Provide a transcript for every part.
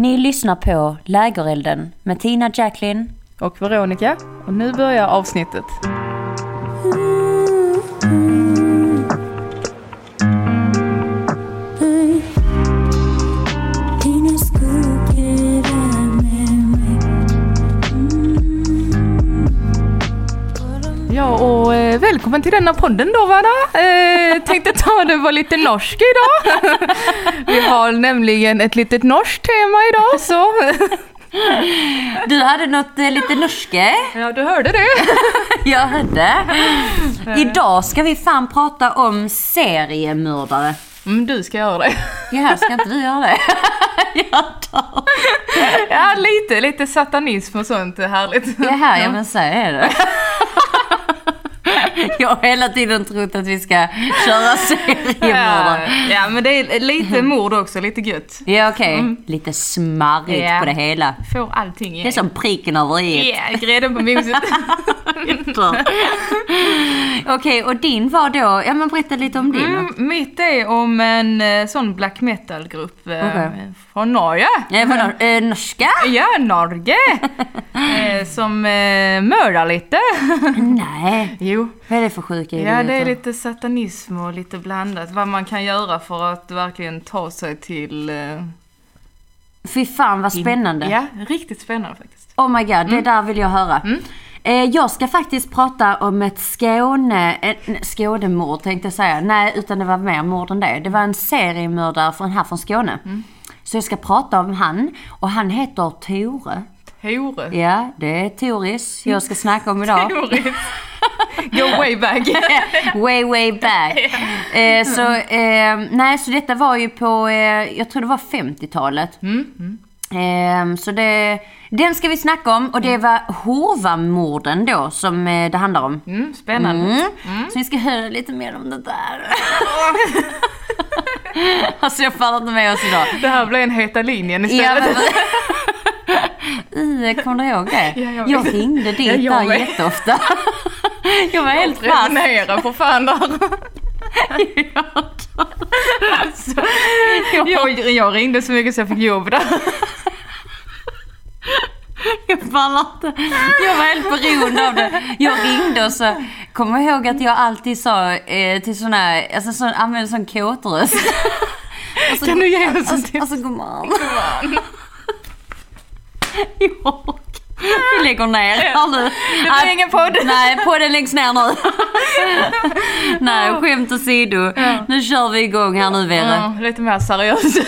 Ni lyssnar på Lägerelden med Tina Jacklin och Veronica. Och nu börjar avsnittet. Välkommen till denna podden då va? då? Eh, tänkte ta det var lite norsk idag. Vi har nämligen ett litet norskt tema idag så. Du hade något eh, lite norske. Ja, du hörde det. Jag hörde. Idag ska vi fan prata om seriemördare. Mm, du ska göra det. Ja, ska inte du göra det? Jag tar. Ja, lite, lite satanism och sånt är härligt. Här jag vill säga är det. Jag har hela tiden trott att vi ska köra Ja, seriemördare. ja, men det är lite mord också, lite gött. Ja, okej. Lite smarrigt Ja. på det hela. Får allting i Det är som pricken över i. Ja, grädden på moset. Okej, och din var då, ja men berätta lite om din. Mm, mitt är om en eh, sån black metal-grupp eh, Okej. från Norge. Ja, vadå, eh, norska? Ja, Norge. eh, som eh, mördar lite. Nej, jo. vad är det för sjuka Ja, det är lite satanism och lite blandat. Vad man kan göra för att verkligen ta sig till... Eh, Fy fan vad spännande. Ja, riktigt spännande faktiskt. Oh my god, det där vill jag höra. Mm. Eh, jag ska faktiskt prata om ett Skåne, ett Skånemord tänkte jag säga. Nej, utan det var mer mord än det. Det var en seriemördare från här från Skåne. Mm. Så jag ska prata om han och han heter Tore. Hore. Ja, det är Toris jag ska snacka om idag. Teoriskt. Go way back. way way back. Eh, så, eh, nej, så detta var ju på, eh, jag tror det var 50-talet. Eh, så det, den ska vi snacka om och det var Hovamorden då som eh, det handlar om. Mm, spännande. Mm. Så vi ska höra lite mer om det där. alltså jag pallar inte med oss idag. Det här blir en Heta linjen Ja, istället. I, kommer du ihåg det? Ja, jag jag vet. ringde dit Ja, jag där med. jätteofta. jag var helt fast. Prenumerera för fan där. alltså, jag, jag ringde så mycket så jag fick jobb där. Jag pallar inte. Jag var helt beroende av det. Jag ringde och så kommer jag ihåg att jag alltid sa eh, till här, alltså sån, använde sån kåtröst. Och så, Kan du ge oss en alltså, till? alltså gumman. Jag vi lägger ner här nu. Det blir ingen podd. Nej, podden läggs ner nu. Nej, skämt åsido. Nu kör vi igång här nu Vera. Ja, lite mer seriöst.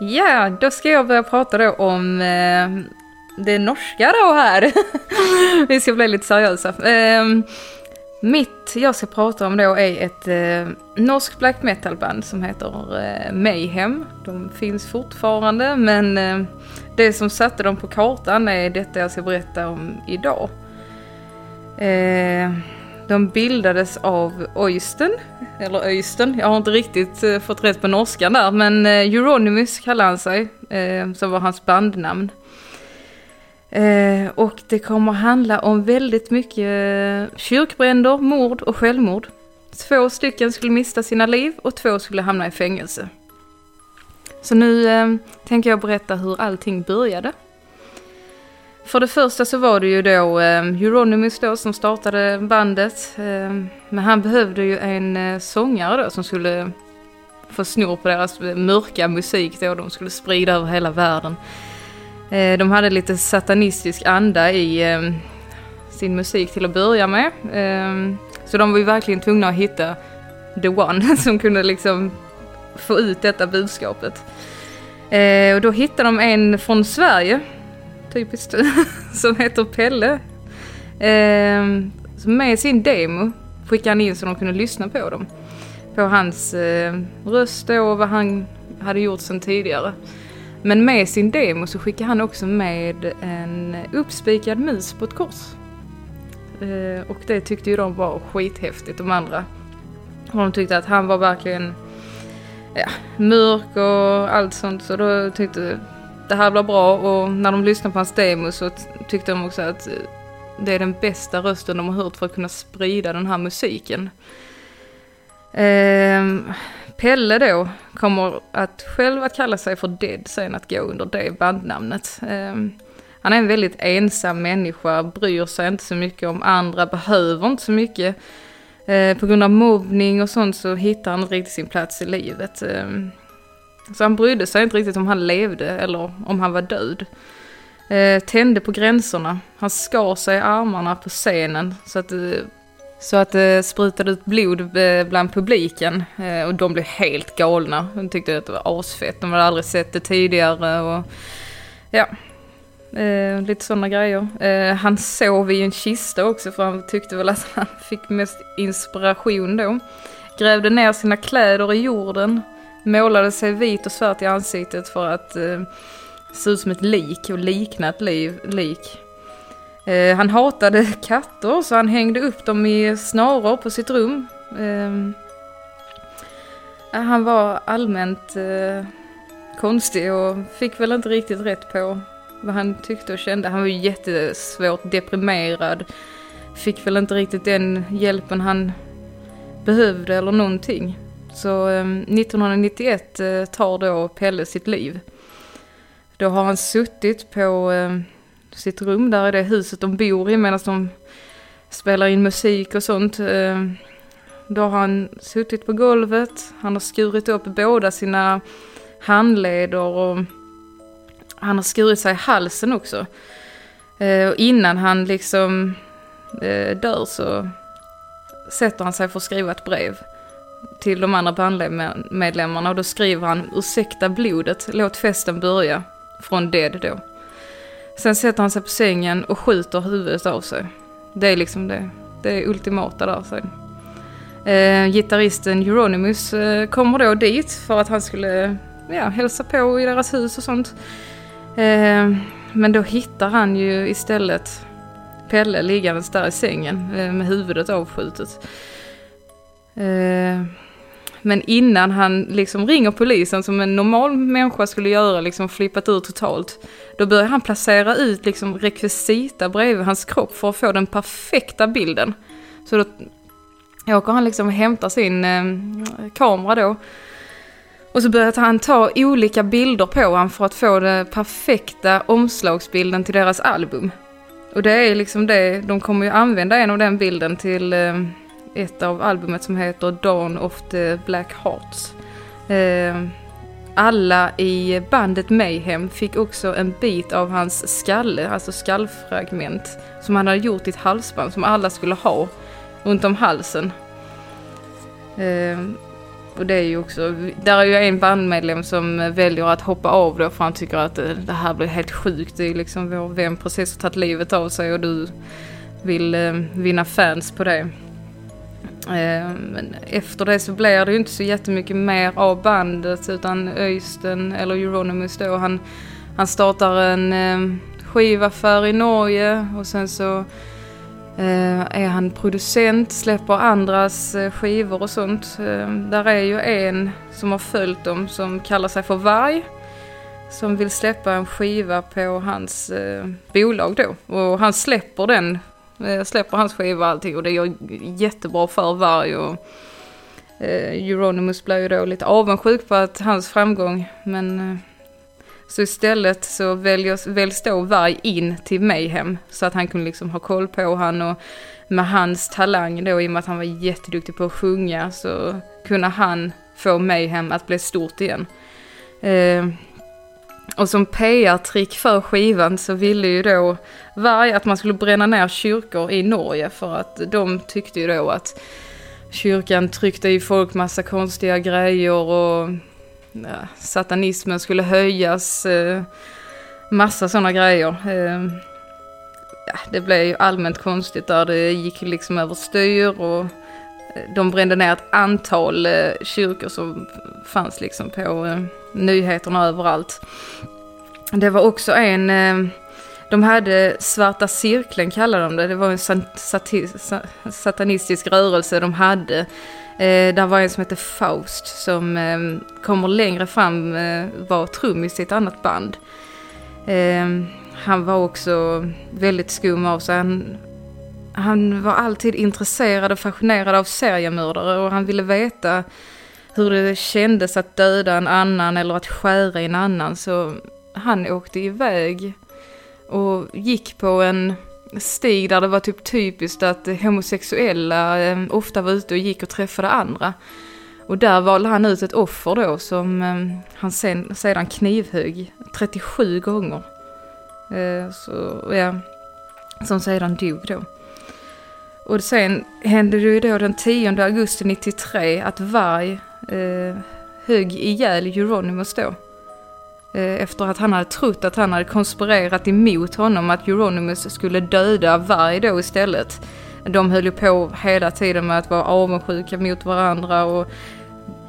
Ja, då ska jag börja prata då om eh, det norska då här. Vi ska bli lite seriösa. Eh, mitt jag ska prata om då är ett eh, norskt black metal band som heter eh, Mayhem. De finns fortfarande men eh, det som satte dem på kartan är detta jag ska berätta om idag. Eh, de bildades av Oysten, eller Öysten, jag har inte riktigt eh, fått rätt på norskan där, men Euronymus Euronymous kallar han sig, eh, som var hans bandnamn. Och det kommer handla om väldigt mycket kyrkbränder, mord och självmord. Två stycken skulle mista sina liv och två skulle hamna i fängelse. Så nu tänker jag berätta hur allting började. För det första så var det ju då eh, Euronymous då som startade bandet. Eh, men han behövde ju en eh, sångare då som skulle få snor på deras mörka musik då de skulle sprida över hela världen. Eh, de hade lite satanistisk anda i ehm, sin musik till att börja med. Ehm, så de var ju verkligen tvungna att hitta the one som kunde liksom få ut detta budskapet. Eh, och då hittade de en från Sverige typiskt, som heter Pelle. Eh, med sin demo skickade han in så de kunde lyssna på dem. På hans eh, röst då och vad han hade gjort sedan tidigare. Men med sin demo så skickade han också med en uppspikad mus på ett kors. Eh, och det tyckte ju de var skithäftigt, de andra. Och de tyckte att han var verkligen ja, mörk och allt sånt. Så då tyckte det här blir bra och när de lyssnade på hans demo så tyckte de också att eh, det är den bästa rösten de har hört för att kunna sprida den här musiken. Ehm, Pelle då kommer att själv att kalla sig för Dead sen att gå under det bandnamnet. Ehm, han är en väldigt ensam människa, bryr sig inte så mycket om andra, behöver inte så mycket. Eh, på grund av mobbning och sånt så hittar han inte riktigt sin plats i livet. Ehm, så han brydde sig inte riktigt om han levde eller om han var död. Eh, tände på gränserna. Han skar sig i armarna på scenen så att, det- så att det sprutade ut blod eh, bland publiken. Eh, och de blev helt galna. De tyckte att det var asfett. De hade aldrig sett det tidigare. Och, ja, eh, lite sådana grejer. Eh, han sov i en kista också för han tyckte väl att han fick mest inspiration då. Grävde ner sina kläder i jorden. Målade sig vit och svart i ansiktet för att eh, se ut som ett lik och likna ett liv, lik. Eh, han hatade katter så han hängde upp dem i snaror på sitt rum. Eh, han var allmänt eh, konstig och fick väl inte riktigt rätt på vad han tyckte och kände. Han var ju jättesvårt deprimerad. Fick väl inte riktigt den hjälpen han behövde eller någonting. Så ehm, 1991 eh, tar då Pelle sitt liv. Då har han suttit på ehm, sitt rum där i det huset de bor i medan de spelar in musik och sånt. Ehm, då har han suttit på golvet, han har skurit upp båda sina handleder och han har skurit sig i halsen också. Och innan han liksom eh, dör så sätter han sig för att skriva ett brev till de andra bandmedlemmarna och då skriver han ursäkta blodet, låt festen börja. Från Dead då. Sen sätter han sig på sängen och skjuter huvudet av sig. Det är liksom det, det är ultimata där sen. Eh, gitarristen Euronymous eh, kommer då dit för att han skulle ja, hälsa på i deras hus och sånt. Eh, men då hittar han ju istället Pelle liggandes där i sängen eh, med huvudet avskjutet. Eh, men innan han liksom ringer polisen som en normal människa skulle göra, liksom flippat ur totalt. Då börjar han placera ut liksom rekvisita bredvid hans kropp för att få den perfekta bilden. Så då åker han liksom och hämtar sin eh, kamera då. Och så börjar han ta olika bilder på honom för att få den perfekta omslagsbilden till deras album. Och det är liksom det, de kommer ju använda en av den bilden till eh, ett av albumet som heter Dawn of the Black Hearts. Ehm, alla i bandet Mayhem fick också en bit av hans skalle, alltså skallfragment, som han hade gjort i ett halsband som alla skulle ha runt om halsen. Ehm, och det är ju också, där är ju en bandmedlem som väljer att hoppa av då för han tycker att eh, det här blir helt sjukt. Det är liksom vår vän precis har tagit livet av sig och du vill eh, vinna fans på det. Eh, men efter det så blir det ju inte så jättemycket mer av bandet utan Öysten eller Euronymous då han, han startar en eh, skivaffär i Norge och sen så eh, är han producent, släpper andras skivor och sånt. Där är ju en som har följt dem som kallar sig för Varg. Som vill släppa en skiva på hans eh, bolag då. Och han släpper den, Eh, jag släpper hans skiva och allting och det gör jättebra för Varg. Och, eh, Euronymous blir ju då lite avundsjuk på att hans framgång men eh, så istället så väljs, väljs då Varg in till Mayhem så att han kunde liksom ha koll på han och med hans talang då i och med att han var jätteduktig på att sjunga så kunde han få Mayhem att bli stort igen. Eh, och som PR-trick för skivan så ville ju då Varg att man skulle bränna ner kyrkor i Norge för att de tyckte ju då att kyrkan tryckte i folk massa konstiga grejer och ja, satanismen skulle höjas, eh, massa sådana grejer. Eh, ja, det blev ju allmänt konstigt där, det gick liksom överstyr och de brände ner ett antal eh, kyrkor som fanns liksom på eh, nyheterna överallt. Det var också en eh, De hade Svarta Cirkeln kallade de det. Det var en sati- satanistisk rörelse de hade. Eh, där var en som hette Faust som eh, kommer längre fram eh, var trummis i ett annat band. Eh, han var också väldigt skum av sig. Han, han var alltid intresserad och fascinerad av seriemördare och han ville veta hur det kändes att döda en annan eller att skära i en annan. Så han åkte iväg och gick på en stig där det var typ typiskt att homosexuella eh, ofta var ute och gick och träffade andra. Och där valde han ut ett offer då som eh, han sen, sedan knivhögg 37 gånger. Eh, så, ja, som sedan dog då. Och sen hände det ju då den 10 augusti 93 att Varg eh, högg ihjäl Euronymous då. Eh, efter att han hade trott att han hade konspirerat emot honom att Euronymous skulle döda Varg då istället. De höll ju på hela tiden med att vara avundsjuka mot varandra och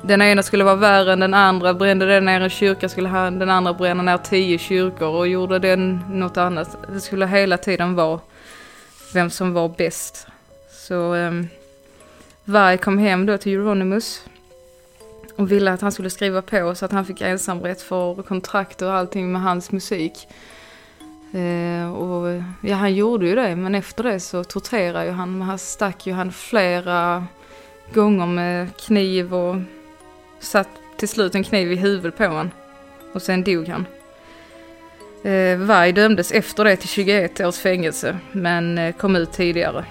den ena skulle vara värre än den andra, brände den ner en kyrka skulle han, den andra bränna ner tio kyrkor och gjorde den något annat. Det skulle hela tiden vara vem som var bäst. Så um, Varg kom hem då till Euronymous och ville att han skulle skriva på så att han fick ensamrätt för kontrakt och allting med hans musik. Uh, och ja, han gjorde ju det, men efter det så torterade ju han, men han stack ju han flera gånger med kniv och satt till slut en kniv i huvudet på honom. Och sen dog han. Eh, Varg dömdes efter det till 21 års fängelse, men eh, kom ut tidigare.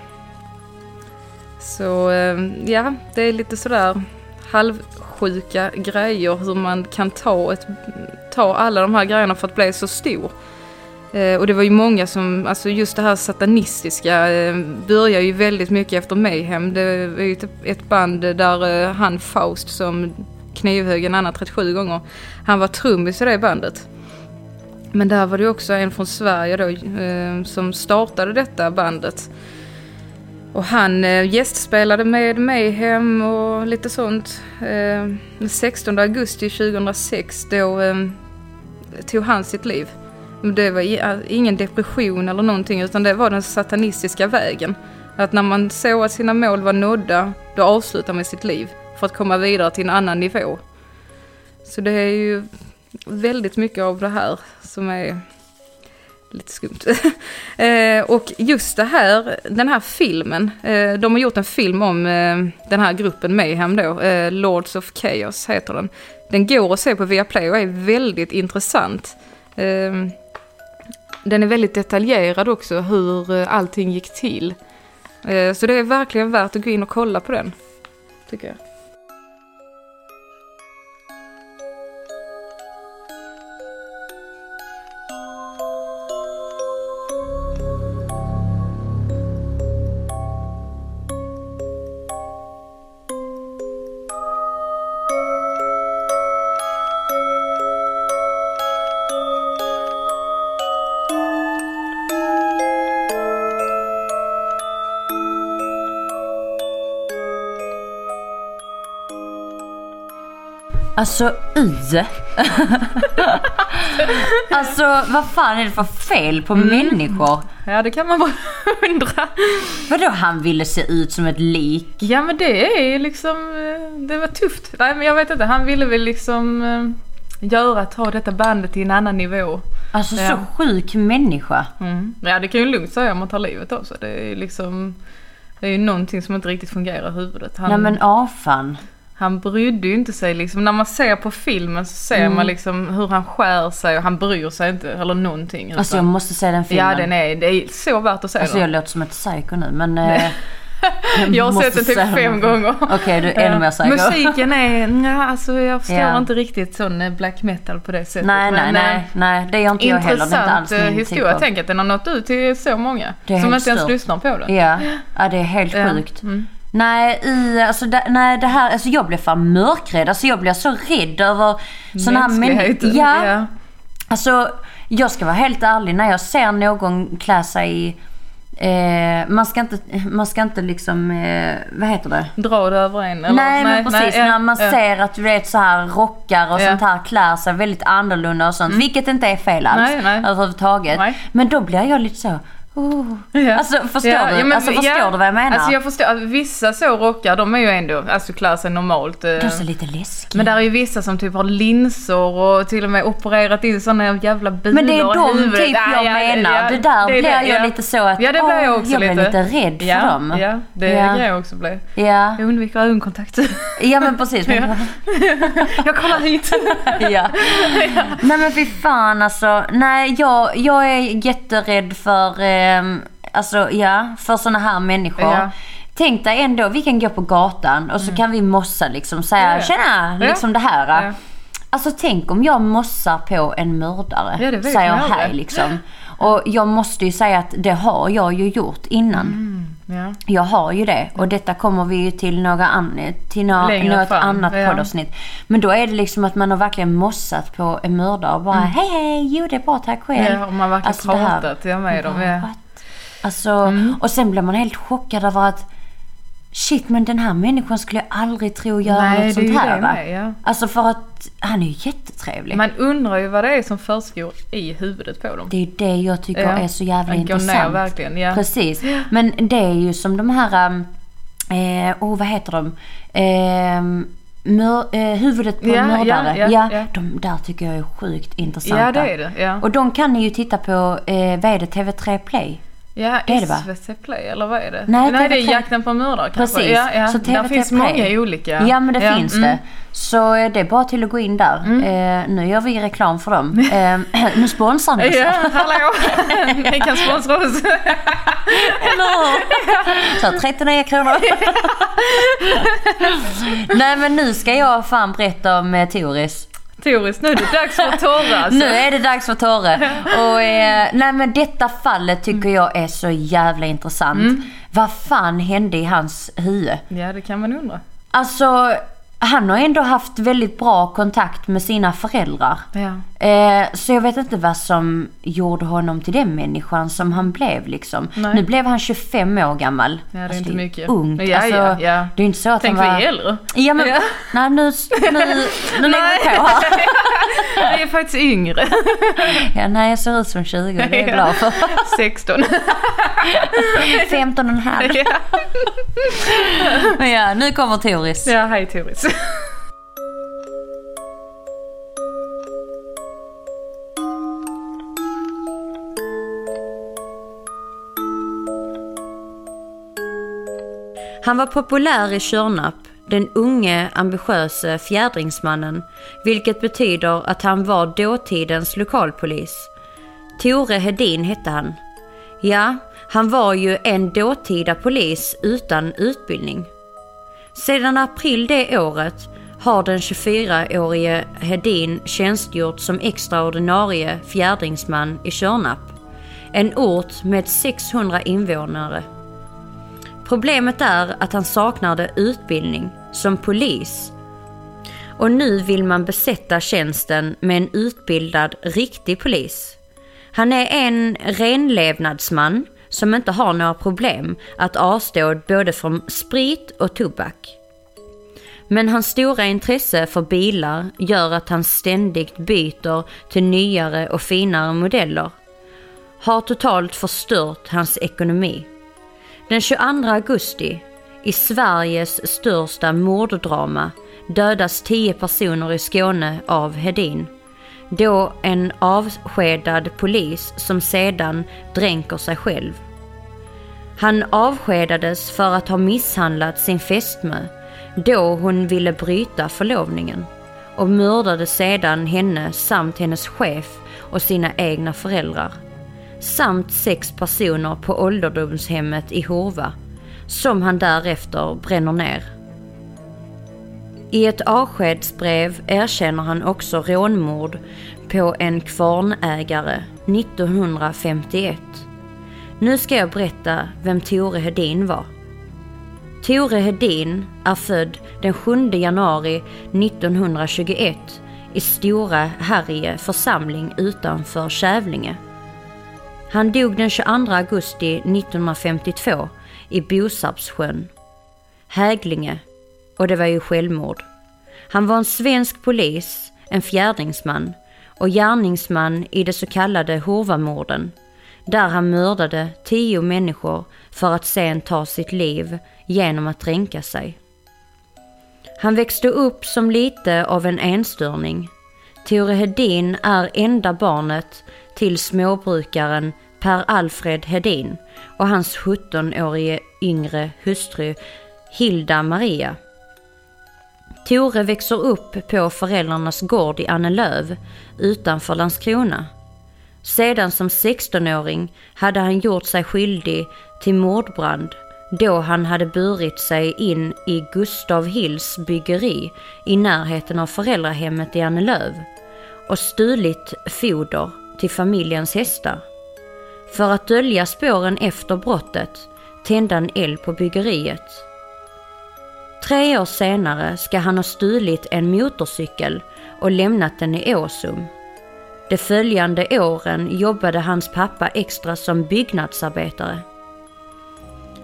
Så eh, ja, det är lite sådär halvsjuka grejer hur man kan ta, ett, ta alla de här grejerna för att bli så stor. Eh, och det var ju många som, alltså just det här satanistiska eh, börjar ju väldigt mycket efter Mayhem. Det är ju typ ett band där han Faust som knivhögg en annan 37 gånger, han var trummis i det bandet. Men där var det ju också en från Sverige då som startade detta bandet. Och han eh, gästspelade med Mayhem och lite sånt. Eh, den 16 augusti 2006 då eh, tog han sitt liv. Det var ingen depression eller någonting utan det var den satanistiska vägen. Att när man såg att sina mål var nådda, då avslutar man sitt liv för att komma vidare till en annan nivå. Så det är ju väldigt mycket av det här som är lite skumt. eh, och just det här, den här filmen, eh, de har gjort en film om eh, den här gruppen Mayhem då, eh, Lords of Chaos heter den. Den går att se på Viaplay och är väldigt intressant. Eh, den är väldigt detaljerad också hur eh, allting gick till. Eh, så det är verkligen värt att gå in och kolla på den, tycker jag. Alltså y. alltså vad fan är det för fel på människor? Ja, det kan man bara undra. Vadå han ville se ut som ett lik? Ja men det är liksom, eh, det var tufft. Nej men jag vet inte, han ville väl liksom eh, göra, ta detta bandet till en annan nivå. Alltså Ja. så sjuk människa. Mm. Ja det kan ju lugnt säga om man tar livet av sig. Det är liksom, det är ju någonting som inte riktigt fungerar i huvudet. Han, Nej men ah, fan. Han brydde ju inte sig liksom, när man ser på filmen så ser Mm. man liksom hur han skär sig och han bryr sig inte eller någonting. Alltså jag utan- måste se den filmen. Ja den är, det är så värt att se Alltså den. jag låter som ett psycho nu men... eh, Jag har sett den typ fem gånger. Okej, du är ännu mer psycho. Musiken är, ja, alltså jag förstår Ja. inte riktigt sån eh, black metal på det sättet. Nej, nej, men, eh, nej, nej. Det gör inte jag heller. Det är inte alls Intressant eh, min historia. typ Tänk att den har nått ut till så många. Som inte ens lyssnar på den. Ja, ja det är helt sjukt. Mm. Nej, i, alltså, det, nej, det här, alltså jag blir fan mörkrädd. Alltså jag blir så rädd över sådana här människor. Ja, ja. Alltså, jag ska vara helt ärlig. När jag ser någon klä sig Eh, man, ska inte, man ska inte liksom, eh, vad heter det? Dra det över en? Eller? nej, men precis. ja, när man ja. ser att du vet så här rockar och Ja. sånt här klär sig väldigt annorlunda och sånt. Vilket inte är fel alls Nej, nej. överhuvudtaget. Nej. Men då blir jag lite så, oh. Ja. Alltså förstår Ja, du? ja, men- alltså, förstår du vad jag menar? Alltså jag förstår, att vissa så rockar, de är ju ändå, alltså klär sig normalt. eh, De ser lite läskiga. Men där är ju vissa som typ har linser och till och med opererat in sådana jävla bulor Men det är de typ Ja, jag ja, menar. det där är blir jag ja. lite så att Ja det blir jag också jag lite. blir lite rädd för ja, dem. Ja, det Ja. kan jag också bli. Ja. Jag undviker ögonkontakt. ja men precis. Men, jag kollar hit. ja. Nej men fy fan alltså. Nej jag, jag är jätterädd för, ehm, alltså ja, för såna här människor. Ja. Tänk dig ändå, vi kan gå på gatan och så kan vi mossa liksom, säga Mm. Ja. tjena, liksom det här. Alltså tänk om jag mossar på en mördare. Ja, säger hej liksom. Och jag måste ju säga att det har jag ju gjort innan. Mm. Ja. Jag har ju det och detta kommer vi ju till, några an- till Längre något fram, annat ja. poddavsnitt. Men då är det liksom att man har verkligen mossat på en mördare och bara hej hej, jo det är bra tack själv. Mm. ja, och man verkligen Alltså, här- pratat ja, med dem. Ja. Alltså, och sen blir man helt chockad över att Shit men den här människan skulle jag aldrig tro göra Nej, något sånt här det va? med, ja. Alltså för att han är ju jättetrevlig. Man undrar ju vad det är som försiggår i huvudet på dem. Det är det jag tycker Ja. är så jävla Man går ner intressant. verkligen, ja. Precis. Men det är ju som de här, um, eh, oh, vad heter de? Eh, mör, eh, huvudet på en mördare. ja, ja, ja. De där tycker jag är sjukt intressanta. Ja, det är det. Och de kan ni ju titta på, eh, vad är det, TV3 Play? Ja, Det är det? SVT Play eller vad är det? Nej, det är TV3. Jakten på mördare kanske. Precis. Ja, ja. Så Där TV3 finns Play. många olika. Ja men det finns mm. det. Så eh, det är bara till att gå in där. Eh, nu gör vi reklam för dem. Eh, nu sponsrar ni oss. Ja, hallå! Ni kan sponsra oss. Så 39 kronor. Nej men nu ska jag fan berätta om eh, Toris. Toris, nu är det dags för Torre alltså. Nu är det dags för Tore. Och eh, nej men detta fallet tycker jag är så jävla intressant. Vad fan hände i hans huvud? Ja, det kan man undra. Alltså, han har ändå haft väldigt bra kontakt med sina föräldrar. Ja. Eh, så jag vet inte vad som gjorde honom till den människan som han blev liksom. Nej. Nu blev han 25 år gammal. Ja, det är Alltså, inte mycket. Ungt. Ja, alltså, ja, ja. Det är inte så att Tänk han var... är äldre. Ja men, Ja. nej nu, nu, nu lägger vi på här. Vi är faktiskt yngre. Ja, nej jag ser ut som 20 det är jag glad för. 16. 15 och en halv. ja. Men ja, nu kommer Toris. ja, hej Toris. Han var populär i Tjörnarp, den unge ambitiöse fjädringsmannen, vilket betyder att han var dåtidens lokalpolis. Tore Hedin hette han. Ja, han var ju en dåtida polis utan utbildning. Sedan april det året har den 24-årige Hedin tjänstgjort som extraordinarie fjärdingsman i Tjörnarp, en ort med 600 invånare. Problemet är att han saknade utbildning som polis. Och nu vill man besätta tjänsten med en utbildad riktig polis. Han är en renlevnadsman som inte har några problem att avstå både från sprit och tobak. Men hans stora intresse för bilar gör att han ständigt byter till nyare och finare modeller. Har totalt förstört hans ekonomi. Den 22 augusti, i Sveriges största morddrama, dödas 10 personer i Skåne av Hedin. Då en avskedad polis som sedan dränker sig själv. Han avskedades för att ha misshandlat sin fästmö då hon ville bryta förlovningen och mördade sedan henne samt hennes chef och sina egna föräldrar samt sex personer på ålderdomshemmet i Horva som han därefter bränner ner. I ett avskedsbrev erkänner han också rånmord på en kvarnägare 1951. Nu ska jag berätta vem Tore Hedin var. Tore Hedin är född den 7 januari 1921 i Stora Härje församling utanför Kävlinge. Han dog den 22 augusti 1952 i Bosarpssjön, Häglinge, och det var ju självmord. Han var en svensk polis, en fjärdingsman och gärningsman i de så kallade Horvamorden, där han mördade tio människor för att sen ta sitt liv genom att dränka sig. Han växte upp som lite av en enstörning. Tore Hedin är enda barnet till småbrukaren Per Alfred Hedin och hans 17-årige yngre hustru Hilda Maria. Tore växer upp på föräldrarnas gård i Annelöv utanför Landskrona. Sedan som 16-åring hade han gjort sig skyldig till mordbrand då han hade burit sig in i Gustav Hills byggeri i närheten av föräldrahemmet i Annelöv och stulit foder till familjens hästar. För att dölja spåren efter brottet tände han eld på byggeriet. Tre år senare ska han ha stulit en motorcykel och lämnat den i Åsum. De följande åren jobbade hans pappa extra som byggnadsarbetare.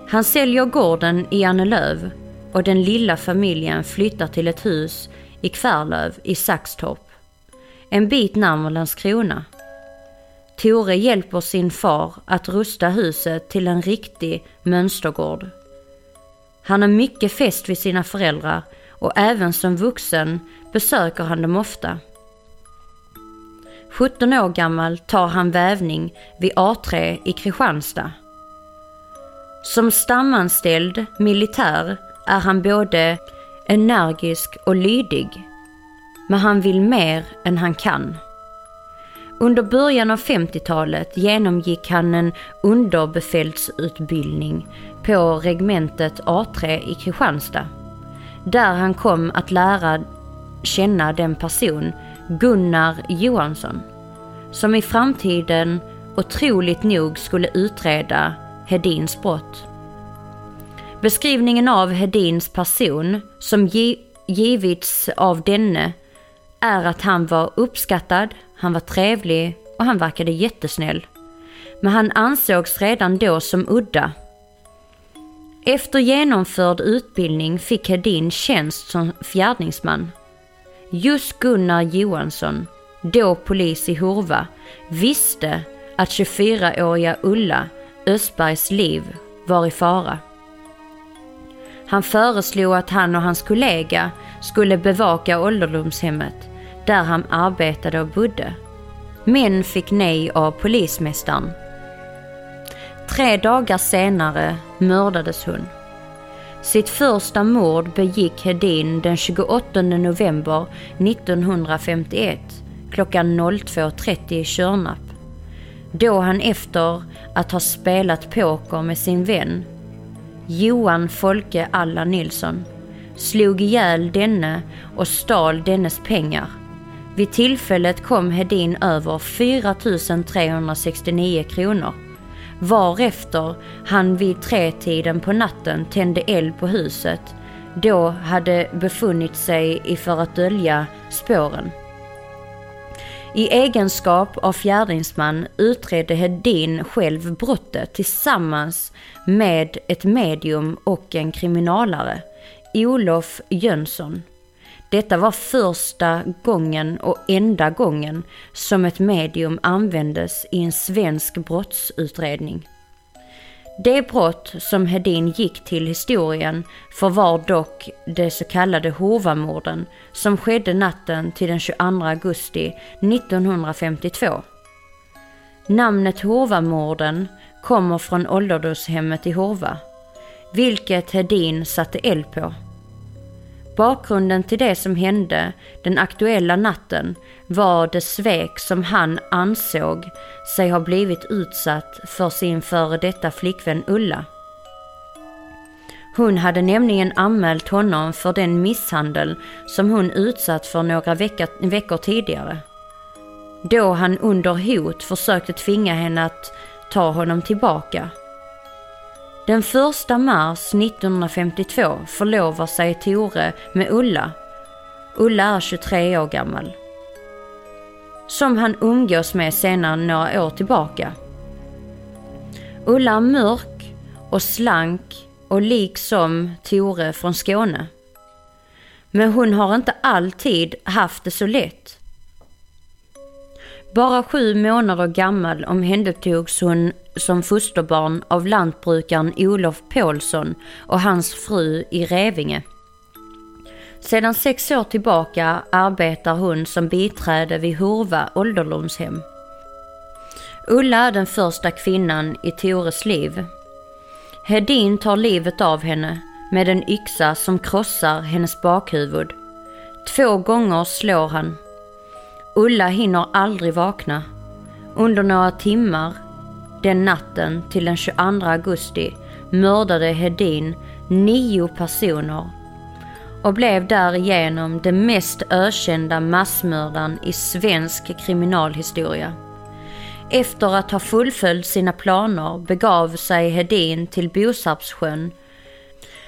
Han säljer gården i Annelöv och den lilla familjen flyttar till ett hus i Kvärlöv i Saxtorp. En bit närmare Landskrona. Tore hjälper sin far att rusta huset till en riktig mönstergård. Han är mycket fäst vid sina föräldrar och även som vuxen besöker han dem ofta. 17 år gammal tar han vävning vid A3 i Kristianstad. Som stamanställd militär är han både energisk och lydig. Men han vill mer än han kan. Under början av 50-talet genomgick han en underbefälsutbildning på regementet A3 i Kristianstad. Där han kom att lära känna den person, Gunnar Johansson, som i framtiden otroligt nog skulle utreda Hedins brott. Beskrivningen av Hedins person som givits av denne är att han var uppskattad, han var trevlig och han verkade jättesnäll. Men han ansågs redan då som udda. Efter genomförd utbildning fick Hedin tjänst som fjärdingsman. Just Gunnar Johansson, då polis i Hurva, visste att 24-åriga Ulla Östbergs liv var i fara. Han föreslog att han och hans kollega skulle bevaka ålderdomshemmet där han arbetade och bodde. Men fick nej av polismästaren. Tre dagar senare mördades hon. Sitt första mord begick Hedin den 28 november 1951 klockan 02.30 i Körnap. Då han efter att ha spelat poker med sin vän Johan Folke Allan Nilsson slog ihjäl denne och stal dennes pengar. Vid tillfället kom Hedin över 4 369 kronor varefter han vid tretiden på natten tände eld på huset då hade befunnit sig i för att dölja spåren. I egenskap av fjärdingsman utredde Hedin själv brottet tillsammans med ett medium och en kriminalare, Olof Jönsson. Detta var första gången och enda gången som ett medium användes i en svensk brottsutredning. Det brott som Hedin gick till historien för var dock de så kallade Hovamorden som skedde natten till den 22 augusti 1952. Namnet Hovamorden kommer från ålderdomshemmet i Hova, vilket Hedin satte eld på. Bakgrunden till det som hände den aktuella natten var det svek som han ansåg sig ha blivit utsatt för sin före detta flickvän Ulla. Hon hade nämligen anmält honom för den misshandel som hon utsatt för några veckor, veckor tidigare. Då han under hot försökte tvinga henne att ta honom tillbaka. Den 1 mars 1952 förlovar sig Tore med Ulla. Ulla är 23 år gammal. Som han umgås med senare några år tillbaka. Ulla är mörk och slank och liksom Tore från Skåne. Men hon har inte alltid haft det så lätt. Bara sju månader gammal omhändertogs hon som fosterbarn av lantbrukaren Olof Paulsson och hans fru i Revinge. Sedan sex år tillbaka arbetar hon som biträde vid Hurva ålderdomshem. Ulla är den första kvinnan i Tores liv. Hedin tar livet av henne med en yxa som krossar hennes bakhuvud. Två gånger slår han. Ulla hinner aldrig vakna. Under några timmar den natten till den 22 augusti mördade Hedin nio personer och blev därigenom den mest ökända massmördaren i svensk kriminalhistoria. Efter att ha fullföljt sina planer begav sig Hedin till Bosarpssjön.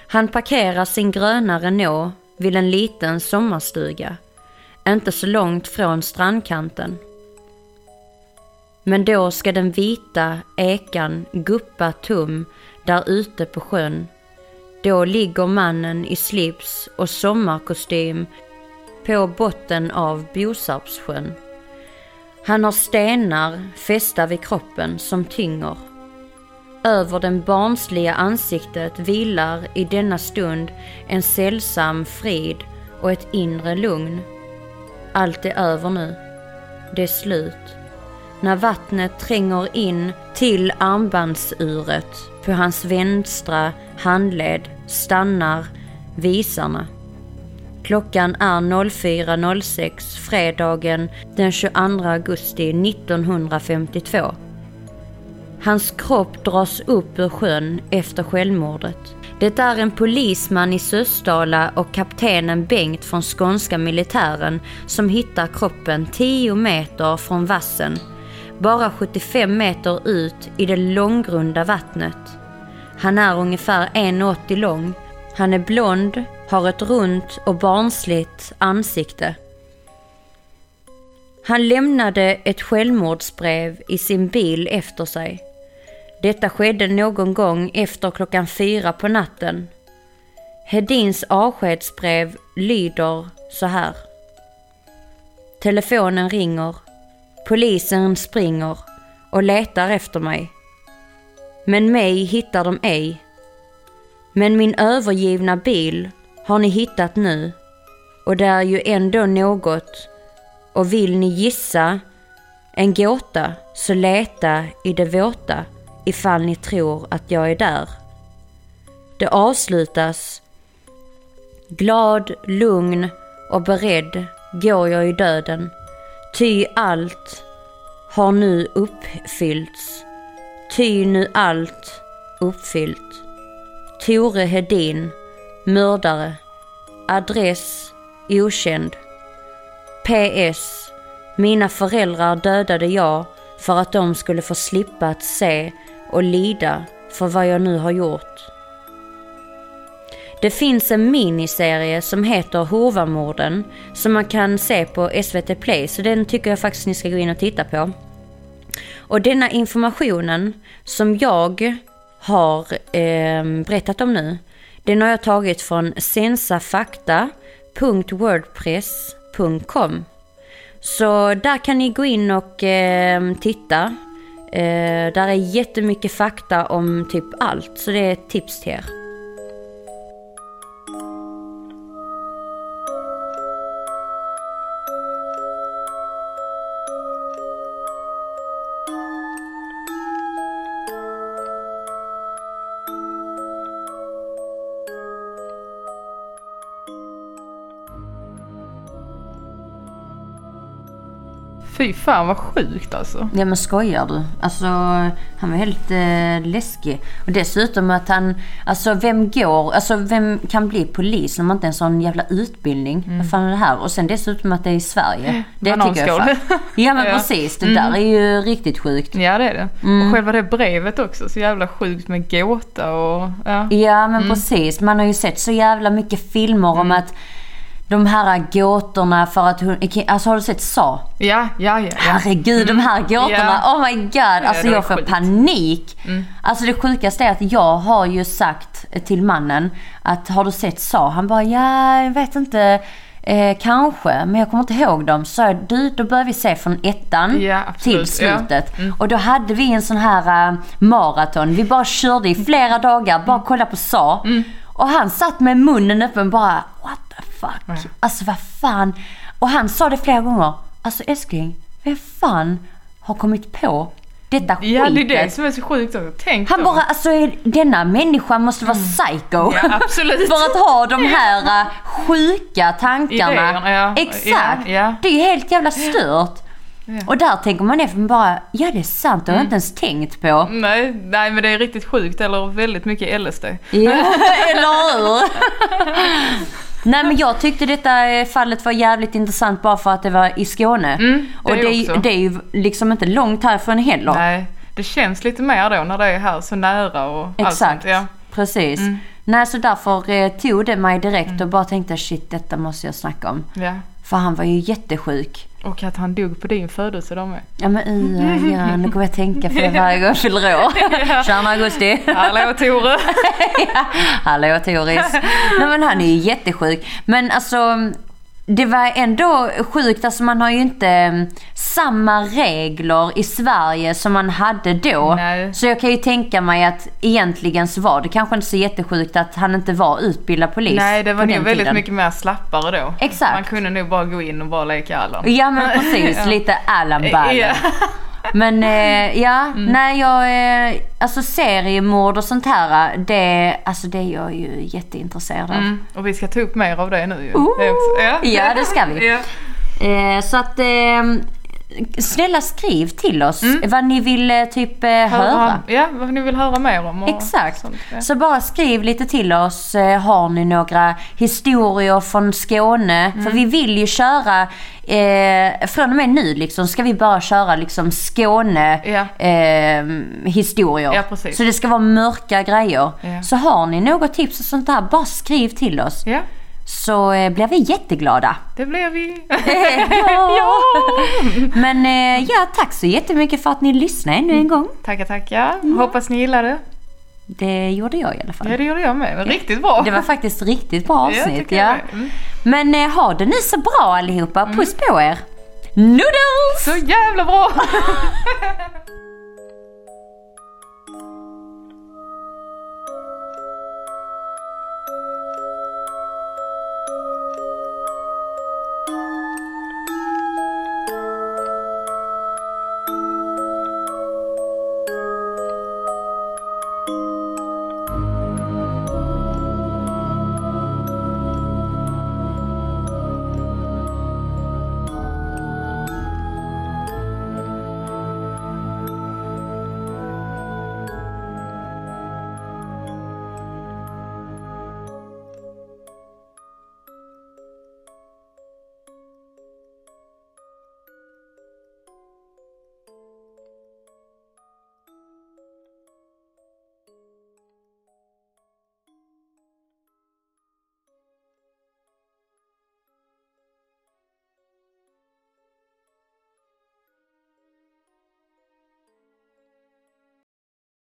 Han parkerar sin gröna Renault vid en liten sommarstuga, inte så långt från strandkanten. Men då ska den vita ekan guppa tum där ute på sjön. Då ligger mannen i slips och sommarkostym på botten av Bosarpssjön. Han har stenar fästa vid kroppen som tynger. Över den barnsliga ansiktet vilar i denna stund en sällsam frid och ett inre lugn. Allt är över nu. Det är slut. När vattnet tränger in till armbandsuret på hans vänstra handled stannar visarna. Klockan är 04.06 fredagen den 22 augusti 1952. Hans kropp dras upp ur sjön efter självmordet. Det är en polisman i Sösdala och kaptenen Bengt från skånska militären som hittar kroppen 10 meter från vassen, bara 75 meter ut i det långgrunda vattnet. Han är ungefär 1,80 lång. Han är blond, har ett runt och barnsligt ansikte. Han lämnade ett självmordsbrev i sin bil efter sig. Detta skedde någon gång efter klockan fyra på natten. Hedins avskedsbrev lyder så här. Telefonen ringer. Polisen springer och letar efter mig. Men mig hittar de ej. Men min övergivna bil har ni hittat nu och det är ju ändå något och vill ni gissa en gåta så leta i det våta ifall ni tror att jag är där. Det avslutas Glad, lugn och beredd går jag i döden, ty allt har nu uppfyllts, ty nu allt uppfyllt. Tore Hedin, mördare, adress okänd. PS. Mina föräldrar dödade jag för att de skulle få slippa att se och lida för vad jag nu har gjort. Det finns en miniserie som heter Hovamorden som man kan se på SVT Play så den tycker jag faktiskt ni ska gå in och titta på. Och denna informationen som jag har eh, berättat om nu den har jag tagit från sensafakta.wordpress.com Så där kan ni gå in och eh, titta. Eh, där är jättemycket fakta om typ allt, så det är ett tips till er. Fy fan vad sjukt alltså. Ja men skojar du? Alltså han var helt eh, läskig. Och dessutom att han, alltså vem går, alltså vem kan bli polis när man inte har en sån jävla utbildning? Mm. Vad fan är det här? Och sen dessutom att det är i Sverige. Det tycker jag fan. Ja men Ja. precis, det där är ju riktigt sjukt. Ja det är det. Mm. Och själva det brevet också, så jävla sjukt med gåta och ja. Ja Mm. men precis, man har ju sett så jävla mycket filmer om att de här gåtorna för att hon... Alltså har du sett Sa? Ja, ja, ja. ja. Herregud, de här gåtorna. Ja. Oh my god. Alltså var jag får skit. panik. Alltså det sjukaste är att jag har ju sagt till mannen att har du sett Sa? Han bara ja, jag vet inte. Eh, kanske, men jag kommer inte ihåg dem. Så du, då börjar vi se från ettan Ja, till Ja. slutet. Och då hade vi en sån här eh, maraton. Vi bara körde i flera dagar, bara kolla på Sa. Och han satt med munnen öppen bara what the fuck. Alltså vad fan. Och han sa det flera gånger. Alltså älskling, vem fan har kommit på detta skitet? Ja, det är det som är så sjukt också. Tänk Han då. bara, alltså denna människa måste vara psycho. Mm. Ja, absolut. För att ha de här äh, sjuka tankarna. Idéerna, ja. Exakt. Ja, ja. Det är ju helt jävla stört. Och där tänker man efter bara, ja det är sant, det har jag inte ens tänkt på. Nej, nej, men det är riktigt sjukt eller väldigt mycket LSD. Ja, eller hur? Nej men jag tyckte detta eh, fallet var jävligt intressant bara för att det var i Skåne. Mm, det och det är, ju- också. det är ju liksom inte långt härifrån heller. Nej, det känns lite mer då när det är här så nära och allt Exakt, sånt. Ja. precis. Nej så därför eh, tog det mig direkt och bara tänkte shit detta måste jag snacka om. ja. För han var ju jättesjuk. Och att han dog på din födelsedag med. Ja men uh, ja, nu kommer jag tänka på det varje gång jag fyller år. 22 augusti. Hallå Tore! ja. Hallå Toris. Nej men han är ju jättesjuk. Men alltså det var ändå sjukt, alltså man har ju inte mm, samma regler i Sverige som man hade då. Nej. Så jag kan ju tänka mig att egentligen så var det kanske inte så jättesjukt att han inte var utbildad polis Nej, det var nog väldigt tiden. mycket mer slappare då. Exakt. Man kunde nog bara gå in och bara leka Allan. Ja men precis, Ja. lite Allan. Ja. Men eh, ja, Mm. nej jag, eh, alltså seriemord och sånt här, det, alltså det är jag ju jätteintresserad av. Mm. Och vi ska ta upp mer av det nu ju. Ooh. Det. Ja. Ja, det ska vi. Ja. Eh, så att eh, snälla skriv till oss vad ni vill eh, typ eh, höra. Höra, ja, vad ni vill höra mer om. Exakt. Sånt, ja. Så bara skriv lite till oss. Eh, Har ni några historier från Skåne? Mm. För vi vill ju köra, eh, från och med nu liksom, ska vi bara köra liksom Skåne Ja. eh, historier. Ja, precis. Så det ska vara mörka grejer. Ja. Så har ni något tips och sånt där, bara skriv till oss. Ja, Så eh, blir vi jätteglada. det blev vi. ja. Men eh, ja, tack så jättemycket för att ni lyssnade ännu en gång. Tackar, tackar. Hoppas ni gillade. Det gjorde jag i alla fall. Ja, det gjorde jag med. Riktigt bra. Det var faktiskt riktigt bra Ja, avsnitt. Ja, med. Mm. Men eh, ha det nu så bra allihopa. Puss på er. Noodles! Så jävla bra!